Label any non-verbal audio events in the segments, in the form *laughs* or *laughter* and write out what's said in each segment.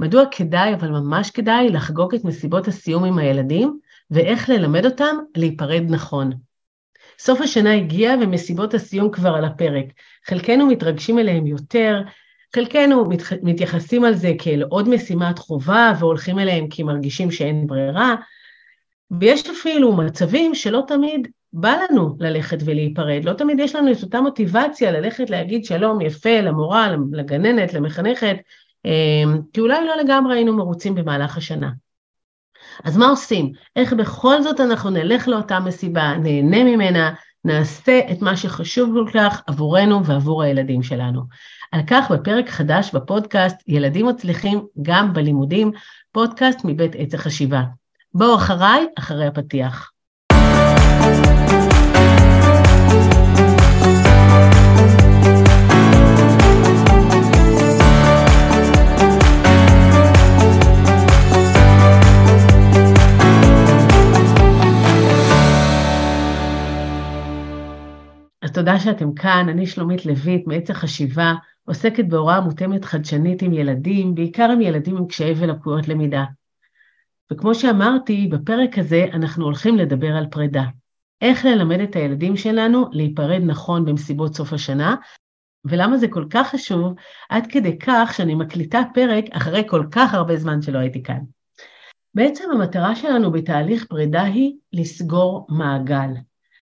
מדוע כדאי, אבל ממש כדאי, לחגוג את מסיבות הסיום עם הילדים, ואיך ללמד אותם להיפרד נכון. סוף השנה הגיע ומסיבות הסיום כבר על הפרק. חלקנו מתרגשים אליהם יותר, חלקנו מתייחסים על זה כאל עוד משימת חובה והולכים אליהם כי מרגישים שאין ברירה, ויש אפילו מצבים שלא תמיד בא לנו ללכת ולהיפרד, לא תמיד יש לנו את אותה מוטיבציה ללכת להגיד שלום יפה למורה, לגננת, למחנכת, כי אולי לא לגמרי היינו מרוצים במהלך השנה. אז מה עושים? איך בכל זאת אנחנו נלך לאותה מסיבה, נהנה ממנה, נעשה את מה שחשוב כל כך עבורנו ועבור הילדים שלנו. על כך בפרק חדש בפודקאסט ילדים מצליחים גם בלימודים, פודקאסט מבית עץ החשיבה. בואו אחריי, אחרי הפתיח. תודה שאתם כאן, אני שלומית לויט מעץ החשיבה, עוסקת בהוראה מותאמת חדשנית עם ילדים, בעיקר עם ילדים עם קשיי ולקויות למידה. וכמו שאמרתי, בפרק הזה אנחנו הולכים לדבר על פרידה. איך ללמד את הילדים שלנו להיפרד נכון במסיבות סוף השנה, ולמה זה כל כך חשוב, עד כדי כך שאני מקליטה פרק אחרי כל כך הרבה זמן שלא הייתי כאן. בעצם המטרה שלנו בתהליך פרידה היא לסגור מעגל.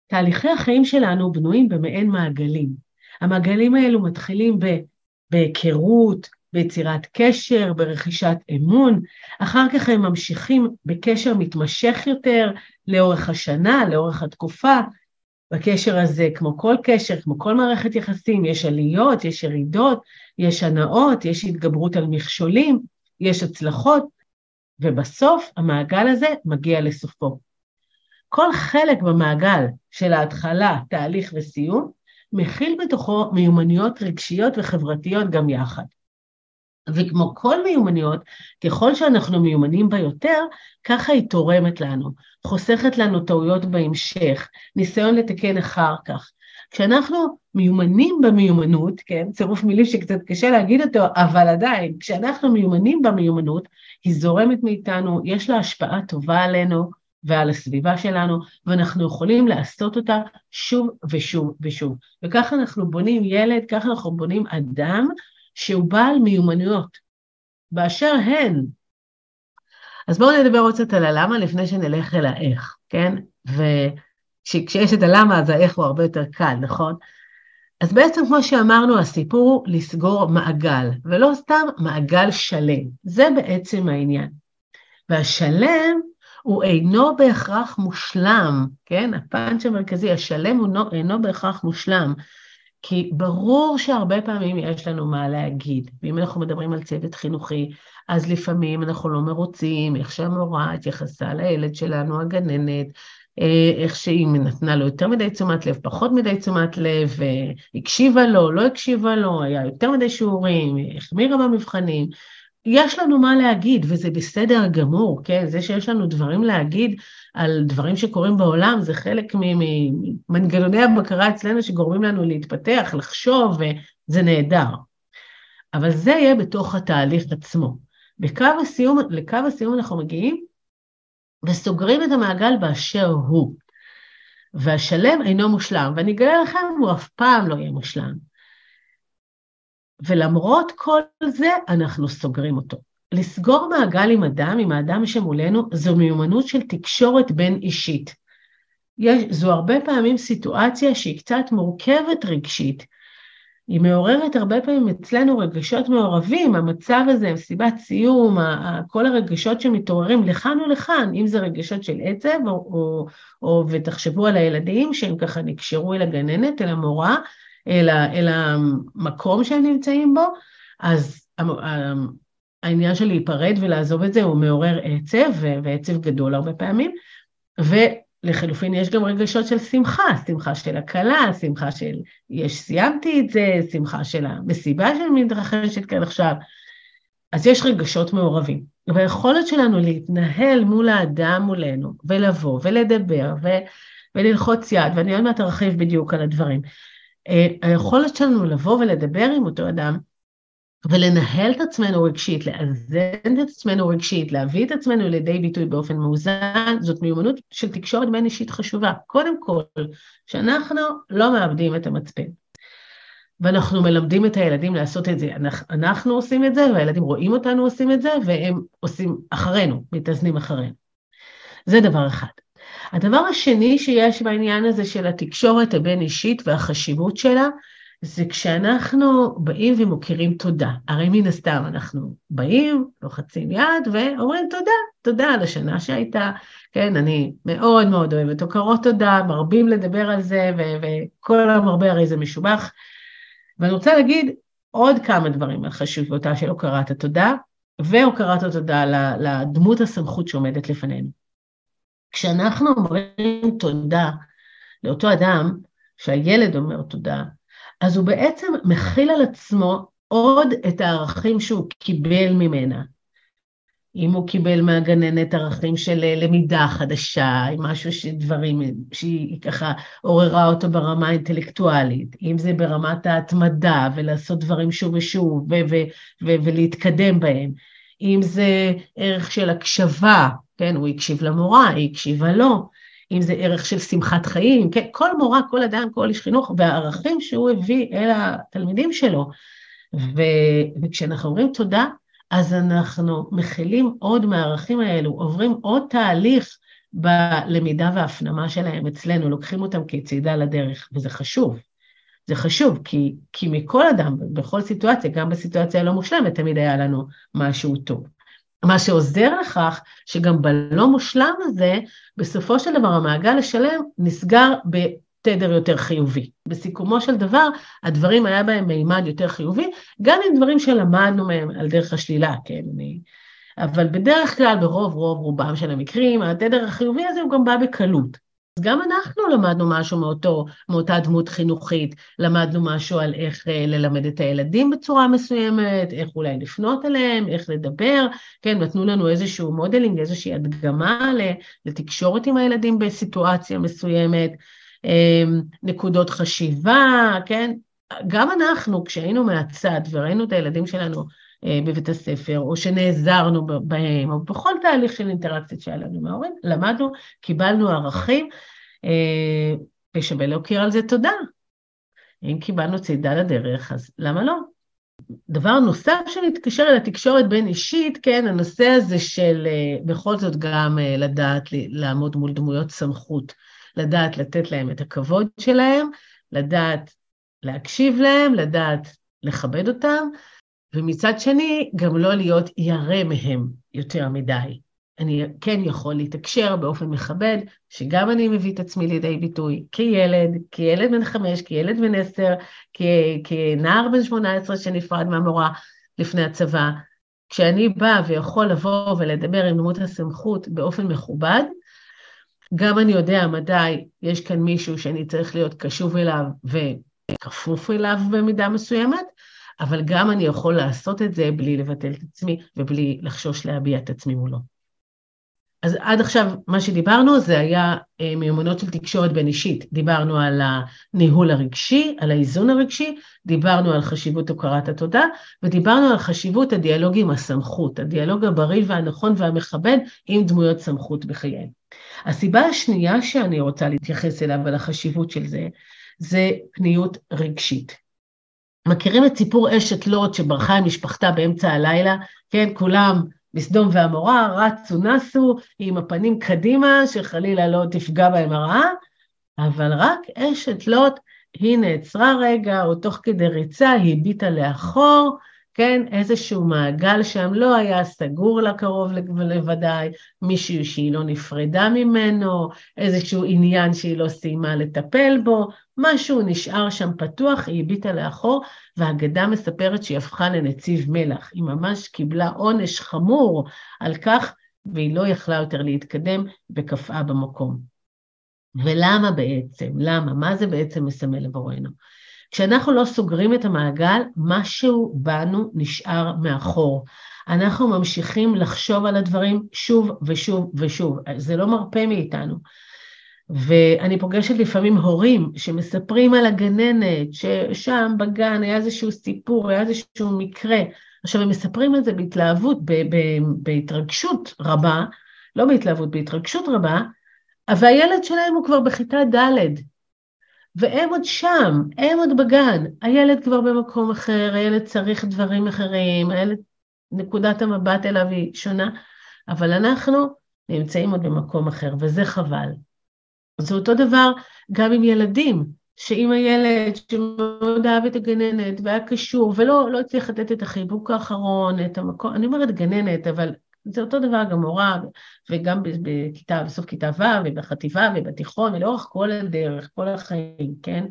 תהליכי החיים שלנו בנויים במעין מעגלים. המעגלים האלו מתחילים בהיכרות, ביצירת קשר, ברכישת אמון, אחר כך הם ממשיכים בקשר מתמשך יותר לאורך השנה, לאורך התקופה. בקשר הזה, כמו כל קשר, כמו כל מערכת יחסים, יש עליות, יש ירידות, יש הנאות, יש התגברות על מכשולים, יש הצלחות, ובסוף המעגל הזה מגיע לסופו. כל חלק במעגל של ההתחלה, תהליך וסיום, מכיל בתוכו מיומנויות רגשיות וחברתיות גם יחד. וכמו כל מיומנויות, ככל שאנחנו מיומנים בה יותר, ככה היא תורמת לנו, חוסכת לנו טעויות בהמשך, ניסיון לתקן אחר כך. כשאנחנו מיומנים במיומנות, כן, צירוף מילים שקצת קשה להגיד אותו, אבל עדיין, כשאנחנו מיומנים במיומנות, היא זורמת מאיתנו, יש לה השפעה טובה עלינו, ועל הסביבה שלנו, ואנחנו יכולים לעשות אותה שוב ושוב ושוב. וככה אנחנו בונים ילד, ככה אנחנו בונים אדם שהוא בעל מיומנויות, באשר הן. אז בואו נדבר עוד קצת על הלמה לפני שנלך אל האיך, כן? וכשיש את הלמה אז האיך הוא הרבה יותר קל, נכון? אז בעצם כמו שאמרנו, הסיפור הוא לסגור מעגל, ולא סתם מעגל שלם. זה בעצם העניין. והשלם הוא אינו בהכרח מושלם, כן? הפאנץ' המרכזי, השלם הוא אינו בהכרח מושלם, כי ברור שהרבה פעמים יש לנו מה להגיד, ואם אנחנו מדברים על צוות חינוכי, אז לפעמים אנחנו לא מרוצים איך שהמורה התייחסה לילד שלנו, הגננת, אה, איך שהיא נתנה לו יותר מדי תשומת לב, פחות מדי תשומת לב, הקשיבה לו, לא הקשיבה לו, היה יותר מדי שיעורים, החמירה במבחנים. יש לנו מה להגיד, וזה בסדר גמור, כן? זה שיש לנו דברים להגיד על דברים שקורים בעולם, זה חלק ממנגנוני הבקרה אצלנו שגורמים לנו להתפתח, לחשוב, וזה נהדר. אבל זה יהיה בתוך התהליך עצמו. בקו הסיום, לקו הסיום אנחנו מגיעים וסוגרים את המעגל באשר הוא. והשלם אינו מושלם, ואני אגלה לכם, הוא אף פעם לא יהיה מושלם. ולמרות כל זה, אנחנו סוגרים אותו. לסגור מעגל עם אדם, עם האדם שמולנו, זו מיומנות של תקשורת בין אישית. יש, זו הרבה פעמים סיטואציה שהיא קצת מורכבת רגשית. היא מעוררת הרבה פעמים אצלנו רגשות מעורבים, המצב הזה, מסיבת סיום, כל הרגשות שמתעוררים לכאן ולכאן, אם זה רגשות של עצב, או, או, או ותחשבו על הילדים שהם ככה נקשרו אל הגננת, אל המורה, אל, אל המקום שהם נמצאים בו, אז העניין של להיפרד ולעזוב את זה הוא מעורר עצב, ועצב גדול הרבה פעמים, ולחלופין יש גם רגשות של שמחה, שמחה של הקלה, שמחה של יש סיימתי את זה, שמחה של המסיבה שמתרחשת כאן עכשיו, אז יש רגשות מעורבים. והיכולת שלנו להתנהל מול האדם מולנו, ולבוא ולדבר ו, וללחוץ יד, ואני עוד מעט ארחיב בדיוק על הדברים, היכולת שלנו לבוא ולדבר עם אותו אדם ולנהל את עצמנו רגשית, לאזן את עצמנו רגשית, להביא את עצמנו לידי ביטוי באופן מאוזן, זאת מיומנות של תקשורת בין אישית חשובה. קודם כל, שאנחנו לא מאבדים את המצפן. ואנחנו מלמדים את הילדים לעשות את זה. אנחנו, אנחנו עושים את זה, והילדים רואים אותנו עושים את זה, והם עושים אחרינו, מתאזנים אחרינו. זה דבר אחד. הדבר השני שיש בעניין הזה של התקשורת הבין-אישית והחשיבות שלה, זה כשאנחנו באים ומוקירים תודה. הרי מן הסתם אנחנו באים, לוחצים יד ואומרים תודה, תודה על השנה שהייתה. כן, אני מאוד מאוד אוהבת הוקרות תודה, מרבים לדבר על זה, וכל המרבה הרי זה משובח. ואני רוצה להגיד עוד כמה דברים על חשיבותה של הוקרת התודה, והוקרת התודה לדמות הסמכות שעומדת לפנינו. כשאנחנו אומרים תודה לאותו אדם, שהילד אומר תודה, אז הוא בעצם מכיל על עצמו עוד את הערכים שהוא קיבל ממנה. אם הוא קיבל מהגננת ערכים של למידה חדשה, משהו שדברים, שהיא ככה עוררה אותו ברמה האינטלקטואלית, אם זה ברמת ההתמדה ולעשות דברים שוב ושוב ו- ולהתקדם בהם, אם זה ערך של הקשבה, כן, הוא הקשיב למורה, היא הקשיבה לו, אם זה ערך של שמחת חיים, כן, כל מורה, כל אדם, כל איש חינוך, והערכים שהוא הביא אל התלמידים שלו. ו, וכשאנחנו אומרים תודה, אז אנחנו מכילים עוד מהערכים האלו, עוברים עוד תהליך בלמידה וההפנמה שלהם אצלנו, לוקחים אותם כצידה לדרך, וזה חשוב. זה חשוב, כי, כי מכל אדם, בכל סיטואציה, גם בסיטואציה הלא מושלמת, תמיד היה לנו משהו טוב. מה שעוזר לכך שגם בלא מושלם הזה, בסופו של דבר המעגל השלם נסגר בתדר יותר חיובי. בסיכומו של דבר, הדברים היה בהם מימד יותר חיובי, גם עם דברים שלמדנו מהם על דרך השלילה, כן, אני... אבל בדרך כלל, ברוב רוב רובם של המקרים, התדר החיובי הזה הוא גם בא בקלות. אז גם אנחנו למדנו משהו מאותו, מאותה דמות חינוכית, למדנו משהו על איך אה, ללמד את הילדים בצורה מסוימת, איך אולי לפנות אליהם, איך לדבר, כן, נתנו לנו איזשהו modeling, איזושהי הדגמה לתקשורת עם הילדים בסיטואציה מסוימת, אמ, נקודות חשיבה, כן, גם אנחנו, כשהיינו מהצד וראינו את הילדים שלנו בבית הספר, או שנעזרנו בהם, או בכל תהליך של אינטראקציה שהיה לנו מההורים, למדנו, קיבלנו ערכים, אה, ושווה להוקיר על זה תודה. אם קיבלנו צידה לדרך, אז למה לא? דבר נוסף שמתקשר אל התקשורת בין אישית, כן, הנושא הזה של אה, בכל זאת גם לדעת לעמוד מול דמויות סמכות, לדעת לתת להם את הכבוד שלהם, לדעת להקשיב להם, לדעת לכבד אותם, ומצד שני, גם לא להיות ירא מהם יותר מדי. אני כן יכול להתקשר באופן מכבד, שגם אני מביא את עצמי לידי ביטוי כילד, כילד בן חמש, כילד בן עשר, כנער בן שמונה עשרה שנפרד מהמורה לפני הצבא. כשאני באה ויכול לבוא ולדבר עם דמות הסמכות באופן מכובד, גם אני יודע מתי יש כאן מישהו שאני צריך להיות קשוב אליו וכפוף אליו במידה מסוימת, אבל גם אני יכול לעשות את זה בלי לבטל את עצמי ובלי לחשוש להביע את עצמי מולו. אז עד עכשיו מה שדיברנו זה היה אה, מיומנות של תקשורת בין אישית. דיברנו על הניהול הרגשי, על האיזון הרגשי, דיברנו על חשיבות הוקרת התודה, ודיברנו על חשיבות הדיאלוג עם הסמכות, הדיאלוג הבריא והנכון והמכבד עם דמויות סמכות בחייהם. הסיבה השנייה שאני רוצה להתייחס אליו ועל החשיבות של זה, זה פניות רגשית. מכירים את סיפור אשת לוט שברחה עם משפחתה באמצע הלילה? כן, כולם בסדום ועמורה רצו נסו עם הפנים קדימה, שחלילה לא תפגע בהם הרעה, אבל רק אשת לוט, היא נעצרה רגע, או תוך כדי ריצה היא הביטה לאחור, כן, איזשהו מעגל שם לא היה סגור לה קרוב לוודאי, מישהו שהיא לא נפרדה ממנו, איזשהו עניין שהיא לא סיימה לטפל בו, משהו נשאר שם פתוח, היא הביטה לאחור, והאגדה מספרת שהיא הפכה לנציב מלח. היא ממש קיבלה עונש חמור על כך, והיא לא יכלה יותר להתקדם וקפאה במקום. ולמה בעצם? למה? מה זה בעצם מסמל עבורנו? כשאנחנו לא סוגרים את המעגל, משהו בנו נשאר מאחור. אנחנו ממשיכים לחשוב על הדברים שוב ושוב ושוב, זה לא מרפה מאיתנו. ואני פוגשת לפעמים הורים שמספרים על הגננת, ששם בגן היה איזשהו סיפור, היה איזשהו מקרה. עכשיו, הם מספרים על זה בהתלהבות, בהתרגשות רבה, לא בהתלהבות, בהתרגשות רבה, והילד שלהם הוא כבר בכיתה ד', והם עוד שם, הם עוד בגן, הילד כבר במקום אחר, הילד צריך דברים אחרים, הילד, נקודת המבט אליו היא שונה, אבל אנחנו נמצאים עוד במקום אחר, וזה חבל. זה אותו דבר גם עם ילדים, שאם הילד שמאוד אהב את הגננת והיה קשור ולא לא הצליח לתת את החיבוק האחרון, את המקום, אני אומרת גננת, אבל זה אותו דבר גם מורה, וגם בכיתה, בסוף כיתה ו' ובחטיבה ובתיכון ולאורך כל הדרך, כל החיים, כן?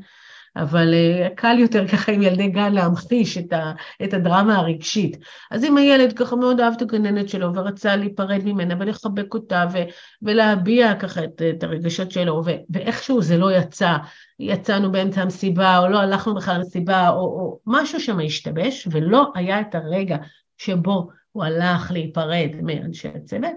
אבל uh, קל יותר *laughs* ככה עם ילדי גן להמחיש את, ה, את הדרמה הרגשית. אז אם הילד ככה מאוד אהב את הגננת שלו ורצה להיפרד ממנה ולחבק אותה ו, ולהביע ככה את, את הרגשות שלו, ו, ואיכשהו זה לא יצא, יצאנו באמצע המסיבה או לא הלכנו בכלל למסיבה או, או משהו שם השתבש ולא היה את הרגע שבו הוא הלך להיפרד מאנשי הצוות,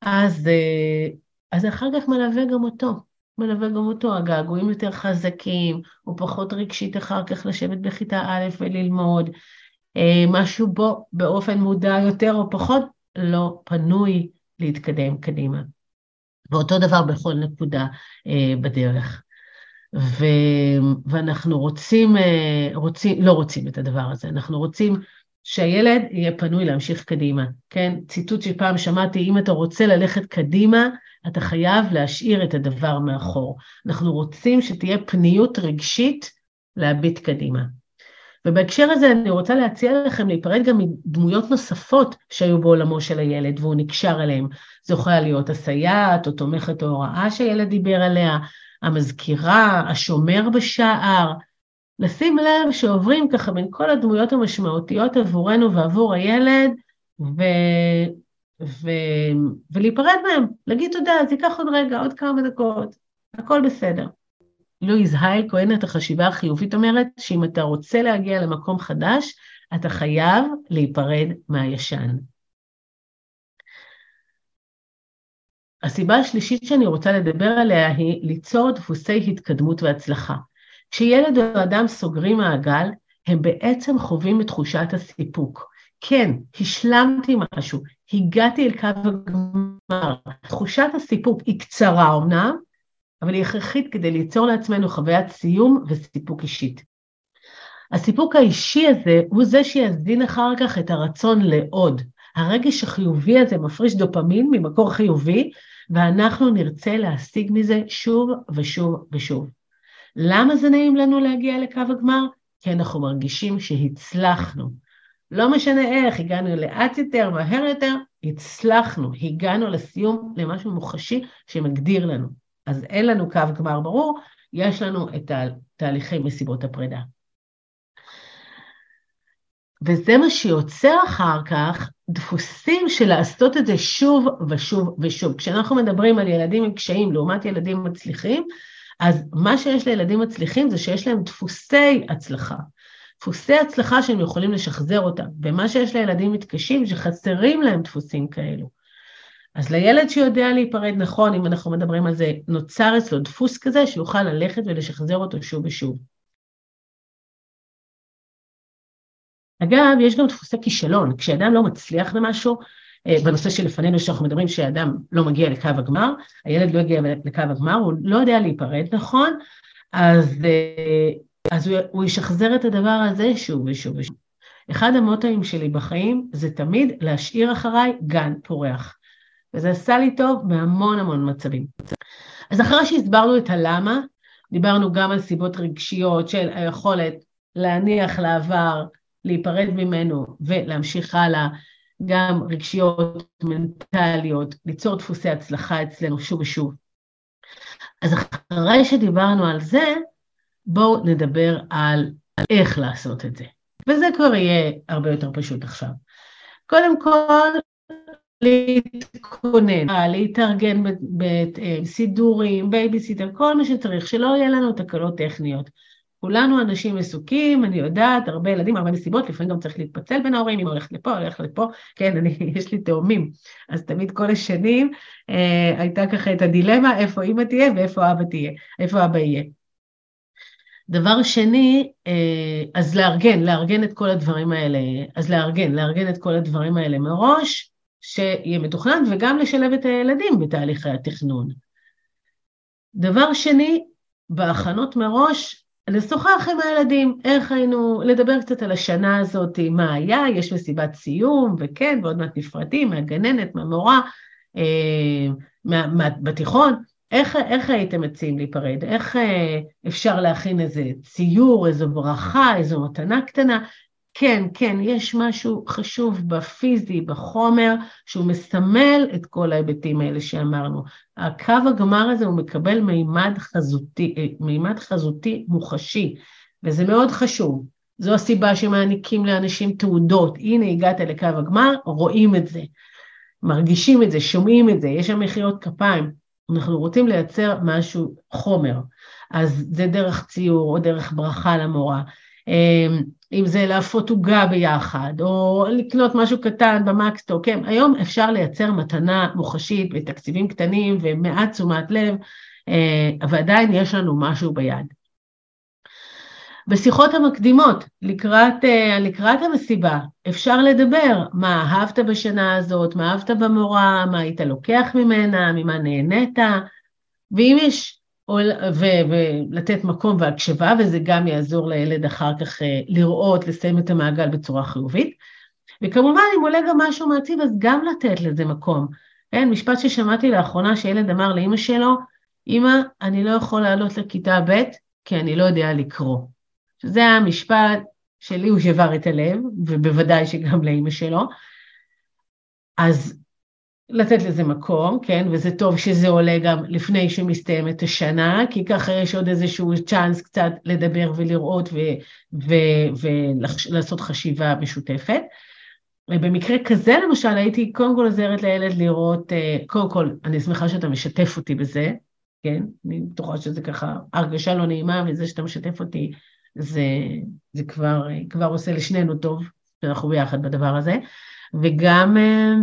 אז, אה, אז אחר כך מלווה גם אותו. מלווה גם אותו, הגעגועים יותר חזקים, הוא פחות רגשית אחר כך לשבת בכיתה א' וללמוד, אה, משהו בו באופן מודע יותר או פחות לא פנוי להתקדם קדימה. ואותו דבר בכל נקודה אה, בדרך. ו, ואנחנו רוצים, רוצים, לא רוצים את הדבר הזה, אנחנו רוצים שהילד יהיה פנוי להמשיך קדימה, כן? ציטוט שפעם שמעתי, אם אתה רוצה ללכת קדימה, אתה חייב להשאיר את הדבר מאחור. אנחנו רוצים שתהיה פניות רגשית להביט קדימה. ובהקשר הזה אני רוצה להציע לכם להיפרד גם מדמויות נוספות שהיו בעולמו של הילד והוא נקשר אליהם. זו יכולה להיות הסייעת או תומכת ההוראה שהילד דיבר עליה, המזכירה, השומר בשער. לשים לב שעוברים ככה בין כל הדמויות המשמעותיות עבורנו ועבור הילד, ו... ו... ולהיפרד מהם, להגיד תודה, זה ייקח עוד רגע, עוד כמה דקות, הכל בסדר. לואיז הייל, כהנת החשיבה החיובית, אומרת שאם אתה רוצה להגיע למקום חדש, אתה חייב להיפרד מהישן. הסיבה השלישית שאני רוצה לדבר עליה היא ליצור דפוסי התקדמות והצלחה. כשילד או אדם סוגרים מעגל, הם בעצם חווים את תחושת הסיפוק. כן, השלמתי משהו, הגעתי אל קו הגמר. תחושת הסיפוק היא קצרה אמנם, אבל היא הכרחית כדי ליצור לעצמנו חוויית סיום וסיפוק אישית. הסיפוק האישי הזה הוא זה שיזין אחר כך את הרצון לעוד. הרגש החיובי הזה מפריש דופמין ממקור חיובי, ואנחנו נרצה להשיג מזה שוב ושוב ושוב. למה זה נעים לנו להגיע לקו הגמר? כי אנחנו מרגישים שהצלחנו. לא משנה איך, הגענו לאט יותר, מהר יותר, הצלחנו, הגענו לסיום, למשהו מוחשי שמגדיר לנו. אז אין לנו קו גמר ברור, יש לנו את תהליכי מסיבות הפרידה. וזה מה שיוצר אחר כך דפוסים של לעשות את זה שוב ושוב ושוב. כשאנחנו מדברים על ילדים עם קשיים לעומת ילדים מצליחים, אז מה שיש לילדים מצליחים זה שיש להם דפוסי הצלחה. דפוסי הצלחה שהם יכולים לשחזר אותם, ומה שיש לילדים מתקשים, שחסרים להם דפוסים כאלו. אז לילד שיודע להיפרד נכון, אם אנחנו מדברים על זה, נוצר אצלו דפוס כזה שיוכל ללכת ולשחזר אותו שוב ושוב. אגב, יש גם דפוסי כישלון, כשאדם לא מצליח למשהו, אה, בנושא שלפנינו שאנחנו מדברים שאדם לא מגיע לקו הגמר, הילד לא הגיע לקו הגמר, הוא לא יודע להיפרד נכון, אז אה, אז הוא, הוא ישחזר את הדבר הזה שוב ושוב ושוב. אחד המוטואים שלי בחיים זה תמיד להשאיר אחריי גן פורח. וזה עשה לי טוב בהמון המון מצבים. אז אחרי שהסברנו את הלמה, דיברנו גם על סיבות רגשיות של היכולת להניח לעבר, להיפרד ממנו ולהמשיך הלאה, גם רגשיות, מנטליות, ליצור דפוסי הצלחה אצלנו שוב ושוב. אז אחרי שדיברנו על זה, בואו נדבר על איך לעשות את זה. וזה כבר יהיה הרבה יותר פשוט עכשיו. קודם כל, להתכונן, להתארגן בסידורים, בייביסיטר, כל מה שצריך, שלא יהיה לנו תקלות טכניות. כולנו אנשים עסוקים, אני יודעת, הרבה ילדים, הרבה מסיבות, לפעמים גם צריך להתפצל בין ההורים, אם הולכת לפה, הולכת לפה, כן, אני, *laughs* יש לי תאומים, אז תמיד כל השנים אה, הייתה ככה את הדילמה, איפה אימא תהיה ואיפה אבא תהיה, איפה אבא יהיה. דבר שני, אה, אז לארגן, לארגן את כל הדברים האלה, אז לארגן, לארגן את כל הדברים האלה מראש, שיהיה מתוכנן, וגם לשלב את הילדים בתהליכי התכנון. דבר שני, בהכנות מראש, לשוחח עם הילדים, איך היינו, לדבר קצת על השנה הזאת, מה היה, יש מסיבת סיום, וכן, ועוד מעט נפרדים, מהגננת, מהמורה, אה, מה, מה, בתיכון, איך, איך הייתם מציעים להיפרד? איך אה, אפשר להכין איזה ציור, איזו ברכה, איזו מתנה קטנה? כן, כן, יש משהו חשוב בפיזי, בחומר, שהוא מסמל את כל ההיבטים האלה שאמרנו. הקו הגמר הזה הוא מקבל מימד חזותי, אה, מימד חזותי מוחשי, וזה מאוד חשוב. זו הסיבה שמעניקים לאנשים תעודות. הנה הגעת לקו הגמר, רואים את זה, מרגישים את זה, שומעים את זה, יש שם מחיאות כפיים. אנחנו רוצים לייצר משהו, חומר. אז זה דרך ציור או דרך ברכה למורה. אם זה להפות עוגה ביחד, או לקנות משהו קטן במקסטו, כן, היום אפשר לייצר מתנה מוחשית בתקציבים קטנים ומעט תשומת לב, אה, ועדיין יש לנו משהו ביד. בשיחות המקדימות, לקראת, אה, לקראת המסיבה, אפשר לדבר מה אהבת בשנה הזאת, מה אהבת במורה, מה היית לוקח ממנה, ממה נהנית, ואם יש ולתת מקום והקשבה, וזה גם יעזור לילד אחר כך אה, לראות, לסיים את המעגל בצורה חיובית. וכמובן, אם עולה גם משהו מעציב, אז גם לתת לזה מקום. כן, משפט ששמעתי לאחרונה, שילד אמר לאימא שלו, אמא, אני לא יכול לעלות לכיתה ב' כי אני לא יודע לקרוא. שזה המשפט שלי הוא שבר את הלב, ובוודאי שגם לאימא שלו. אז לתת לזה מקום, כן, וזה טוב שזה עולה גם לפני שמסתיימת השנה, כי ככה יש עוד איזשהו צ'אנס קצת לדבר ולראות ולעשות חשיבה משותפת. ובמקרה כזה למשל הייתי קודם כל עוזרת לילד לראות, אה, קודם כל אני שמחה שאתה משתף אותי בזה, כן, אני בטוחה שזה ככה הרגשה לא נעימה וזה שאתה משתף אותי זה, זה כבר, כבר עושה לשנינו טוב, שאנחנו ביחד בדבר הזה, וגם אה,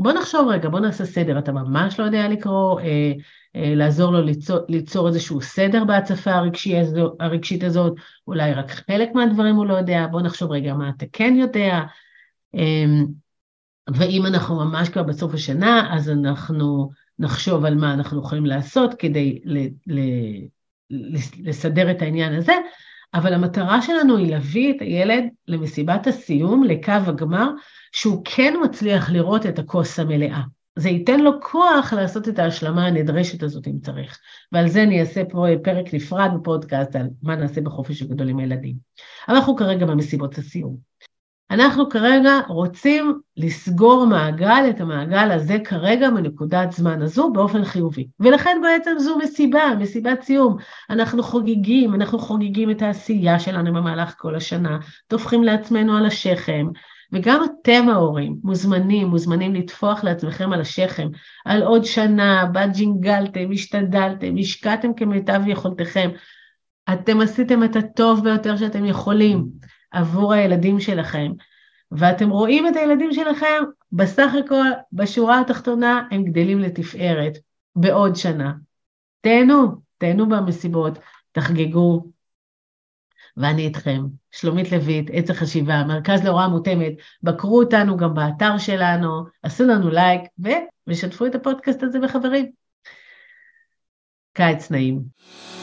בוא נחשוב רגע, בוא נעשה סדר, אתה ממש לא יודע לקרוא, אה, אה, לעזור לו ליצור, ליצור איזשהו סדר בהצפה הרגשי הרגשית הזאת, אולי רק חלק מהדברים הוא לא יודע, בוא נחשוב רגע מה אתה כן יודע, אה, ואם אנחנו ממש כבר בסוף השנה, אז אנחנו נחשוב על מה אנחנו יכולים לעשות כדי ל, ל, לסדר את העניין הזה, אבל המטרה שלנו היא להביא את הילד למסיבת הסיום, לקו הגמר, שהוא כן מצליח לראות את הכוס המלאה. זה ייתן לו כוח לעשות את ההשלמה הנדרשת הזאת אם צריך. ועל זה אני אעשה פה פרק נפרד בפודקאסט על מה נעשה בחופש הגדול עם הילדים. אנחנו כרגע במסיבות הסיום. אנחנו כרגע רוצים לסגור מעגל, את המעגל הזה כרגע מנקודת זמן הזו באופן חיובי. ולכן בעצם זו מסיבה, מסיבת סיום. אנחנו חוגגים, אנחנו חוגגים את העשייה שלנו במהלך כל השנה, טופחים לעצמנו על השכם, וגם אתם ההורים מוזמנים, מוזמנים לטפוח לעצמכם על השכם, על עוד שנה, בה ג'ינגלתם, השתדלתם, השקעתם כמיטב יכולתכם. אתם עשיתם את הטוב ביותר שאתם יכולים עבור הילדים שלכם, ואתם רואים את הילדים שלכם, בסך הכל, בשורה התחתונה, הם גדלים לתפארת בעוד שנה. תהנו, תהנו במסיבות, תחגגו, ואני איתכם. שלומית לויט, עץ החשיבה, מרכז להוראה מותאמת, בקרו אותנו גם באתר שלנו, עשו לנו לייק ושתפו את הפודקאסט הזה בחברים. קיץ נעים.